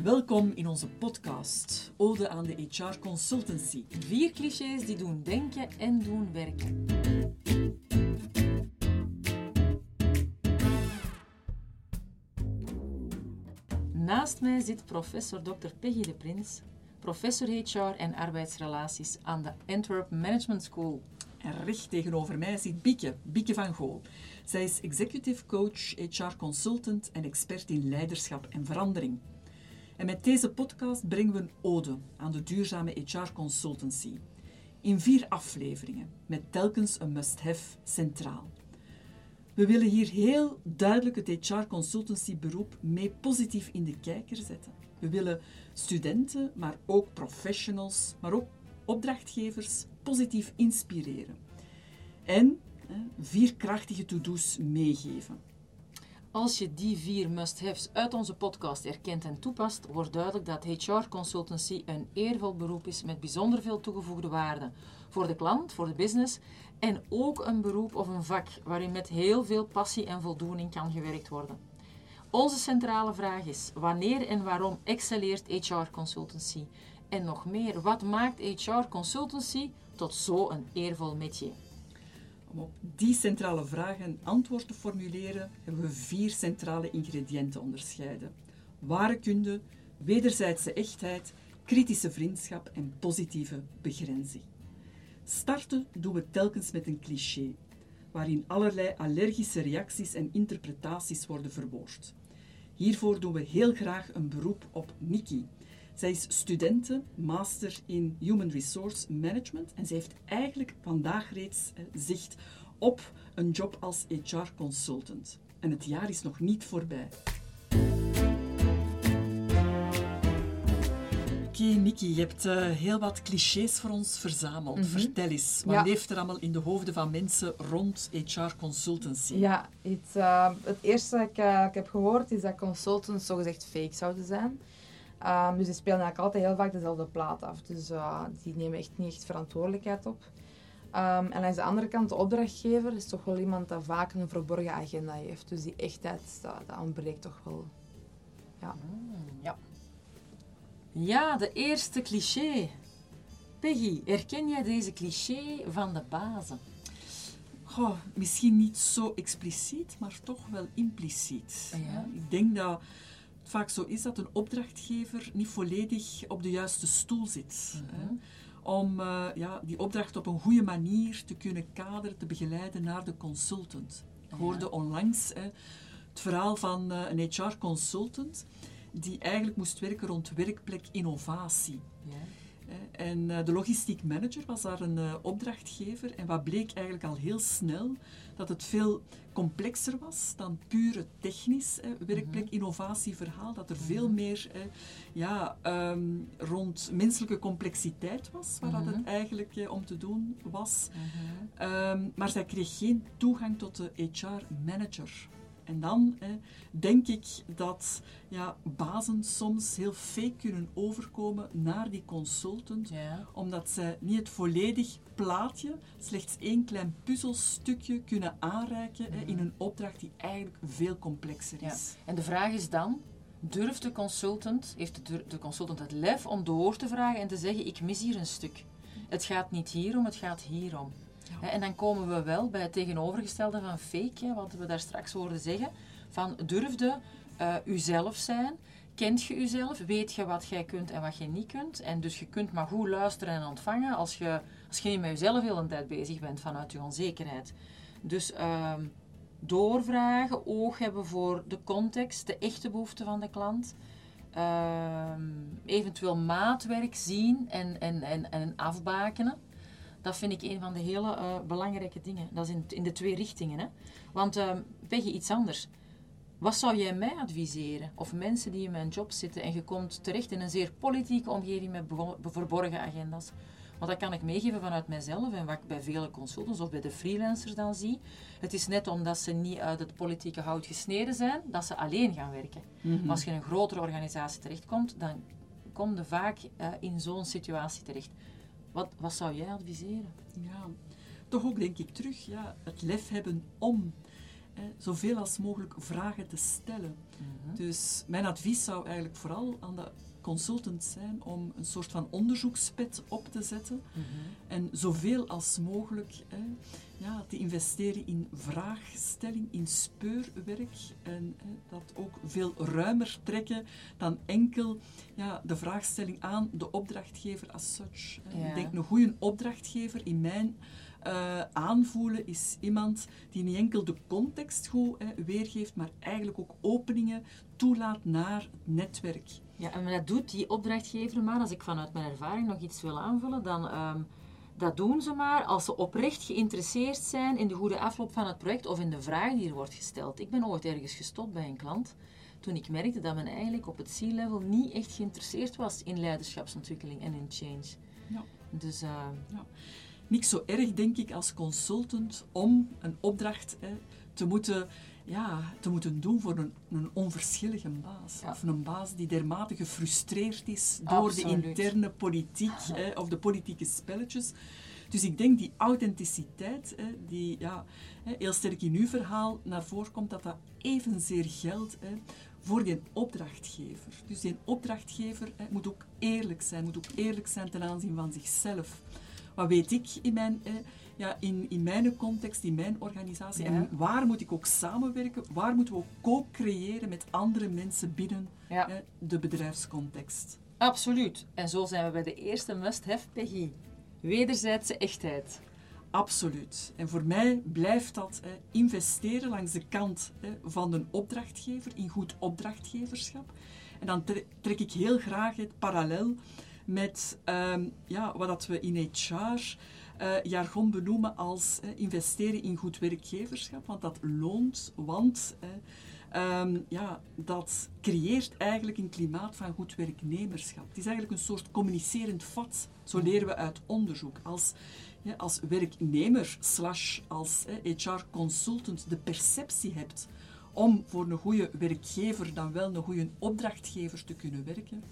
Welkom in onze podcast Ode aan de HR Consultancy. Vier clichés die doen denken en doen werken. Naast mij zit professor Dr. Peggy de Prins, professor HR en arbeidsrelaties aan de Antwerp Management School. En recht tegenover mij zit Bieke, Bieke van Gool. Zij is executive coach, HR consultant en expert in leiderschap en verandering. En met deze podcast brengen we een ode aan de duurzame HR consultancy. In vier afleveringen, met telkens een must-have centraal. We willen hier heel duidelijk het HR consultancy beroep mee positief in de kijker zetten. We willen studenten, maar ook professionals, maar ook opdrachtgevers positief inspireren. En vier krachtige to-do's meegeven. Als je die vier must-haves uit onze podcast erkent en toepast, wordt duidelijk dat HR consultancy een eervol beroep is met bijzonder veel toegevoegde waarde voor de klant, voor de business en ook een beroep of een vak waarin met heel veel passie en voldoening kan gewerkt worden. Onze centrale vraag is: wanneer en waarom excelleert HR consultancy? En nog meer, wat maakt HR consultancy tot zo'n eervol métier? Om op die centrale vragen een antwoord te formuleren, hebben we vier centrale ingrediënten onderscheiden. Ware kunde, wederzijdse echtheid, kritische vriendschap en positieve begrenzing. Starten doen we telkens met een cliché, waarin allerlei allergische reacties en interpretaties worden verwoord. Hiervoor doen we heel graag een beroep op Nikki. Zij is studente, master in Human Resource Management en zij heeft eigenlijk vandaag reeds eh, zicht op een job als HR consultant. En het jaar is nog niet voorbij. Oké, Nikki, je hebt uh, heel wat clichés voor ons verzameld. Mhm. Vertel eens, wat Ja. leeft er allemaal in de hoofden van mensen rond HR consultancy? Ja, het, eh, het eerste dat ik, eh, ik heb gehoord is dat consultants zogezegd fake zouden zijn. Ehm, dus die spelen eigenlijk altijd heel vaak dezelfde plaat af. Dus eh, die nemen echt niet echt verantwoordelijkheid op. Ehm, en aan de andere kant, de opdrachtgever is toch wel iemand dat vaak een verborgen agenda heeft. Dus die echtheid, dat, dat ontbreekt toch wel. Ja. Ja. Ja, de eerste cliché. Peggy, herken jij deze cliché van de bazen? Goh, misschien niet zo expliciet, maar toch wel impliciet. Ja. Ik denk dat vaak zo is dat een opdrachtgever niet volledig op de juiste stoel zit. Mhm. hè, om eh, ja, die opdracht op een goede manier te kunnen kaderen, te begeleiden naar de consultant. Ik hoorde onlangs hè, het verhaal van eh, een HR-consultant die eigenlijk moest werken rond werkplek innovatie. Ja. Hè, En eh, de logistiek manager was daar een eh, opdrachtgever. En wat bleek eigenlijk al heel snel, dat het veel complexer was dan pure technisch hè, werkplek-innovatieverhaal. Dat er veel meer hè, ja, ehm, rond menselijke complexiteit was, waar dat het eigenlijk eh, om te doen was. Ehm, maar zij kreeg geen toegang tot de HR-manager. En dan hè, denk ik dat ja, bazen soms heel fake kunnen overkomen naar die consultant, Ja. omdat zij niet het volledig plaatje, slechts één klein puzzelstukje kunnen aanreiken in een opdracht die eigenlijk veel complexer Ja. is. En de vraag is dan, durft de consultant, heeft de, de consultant het lef om door te vragen en te zeggen, ik mis hier een stuk. Het gaat niet hierom, het gaat hierom. En dan komen we wel bij het tegenovergestelde van fake, wat we daar straks hoorden zeggen. Van durfde eh uzelf zijn, kent je uzelf, weet je wat jij kunt en wat je niet kunt. En dus je kunt maar goed luisteren en ontvangen als je, als je niet met jezelf heel de tijd bezig bent vanuit je onzekerheid. Dus ehm, doorvragen, oog hebben voor de context, de echte behoeften van de klant. Ehm, eventueel maatwerk zien en, en, en, en afbakenen. Dat vind ik een van de hele eh, belangrijke dingen. Dat is in, in de twee richtingen. Hè? Want ehm Peggy, iets anders. Wat zou jij mij adviseren? Of mensen die in mijn job zitten en je komt terecht in een zeer politieke omgeving met verborgen agenda's. Want dat kan ik meegeven vanuit mijzelf en wat ik bij vele consultants of bij de freelancers dan zie. Het is net omdat ze niet uit het politieke hout gesneden zijn, dat ze alleen gaan werken. Maar als je in een grotere organisatie terechtkomt, dan kom je vaak eh, in zo'n situatie terecht. Wat, wat zou jij adviseren? Ja, toch ook denk ik terug, ja, het lef hebben om. hè, zoveel als mogelijk vragen te stellen. Mhm. Dus mijn advies zou eigenlijk vooral aan de consultant zijn om een soort van onderzoekspet op te zetten Mhm. en zoveel als mogelijk hè, ja, te investeren in vraagstelling, in speurwerk en hè, dat ook veel ruimer trekken dan enkel ja, de vraagstelling aan de opdrachtgever as such. hè. Ja. Ik denk een goede opdrachtgever in mijn eh, aanvoelen is iemand die niet enkel de context goed hè, weergeeft, maar eigenlijk ook openingen toelaat naar het netwerk. Ja, en dat doet die opdrachtgever maar, als ik vanuit mijn ervaring nog iets wil aanvullen, dan ehm, dat doen ze maar als ze oprecht geïnteresseerd zijn in de goede afloop van het project of in de vraag die er wordt gesteld. Ik ben ooit ergens gestopt bij een klant toen ik merkte dat men eigenlijk op het C-level niet echt geïnteresseerd was in leiderschapsontwikkeling en in change. Ja. Dus eh, Niks zo erg, denk ik, als consultant om een opdracht hè, te, moeten, ja, te moeten doen voor een, een onverschillige baas. Ja. Of een baas die dermate gefrustreerd is door de interne politiek hè, of de politieke spelletjes. Dus ik denk die authenticiteit, hè, die ja, heel sterk in uw verhaal naar voren komt, dat dat evenzeer geldt hè, voor die opdrachtgever. Dus die opdrachtgever hè, moet ook eerlijk zijn, moet ook eerlijk zijn ten aanzien van zichzelf. Wat weet ik in mijn, eh, ja, in, in mijn context, in mijn organisatie? Ja. En waar moet ik ook samenwerken? Waar moeten we ook co-creëren met andere mensen binnen ja, eh, de bedrijfscontext? absoluut. En zo zijn we bij de eerste must-have, Peggy. Wederzijdse echtheid. Absoluut. En voor mij blijft dat eh, investeren langs de kant eh, van een opdrachtgever, in goed opdrachtgeverschap. En dan tre- trek ik heel graag het parallel met ehm, ja, wat dat we in HR eh, jargon benoemen als investeren in goed werkgeverschap. Want dat loont, want eh, ehm, ja, dat creëert eigenlijk een klimaat van goed werknemerschap. Het is eigenlijk een soort communicerend vat. Zo leren we uit onderzoek. Als ja, als werknemer slash als HR-consultant de perceptie hebt om voor een goede werkgever dan wel een goede opdrachtgever te kunnen werken,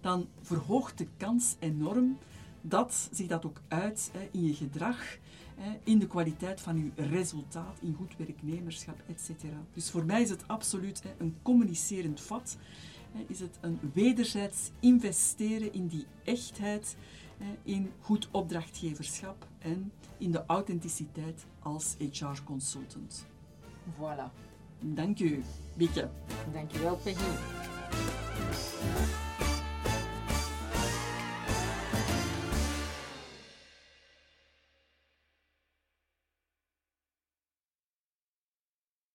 dan verhoogt de kans enorm dat zich dat ook uit hè, in je gedrag, hè, in de kwaliteit van je resultaat, in goed werknemerschap, etc. Dus voor mij is het absoluut hè, een communicerend vat. Hè, is het een wederzijds investeren in die echtheid, hè, in goed opdrachtgeverschap en in de authenticiteit als HR-consultant. Voilà. Dank u, Bieke. Dankjewel, Peggy.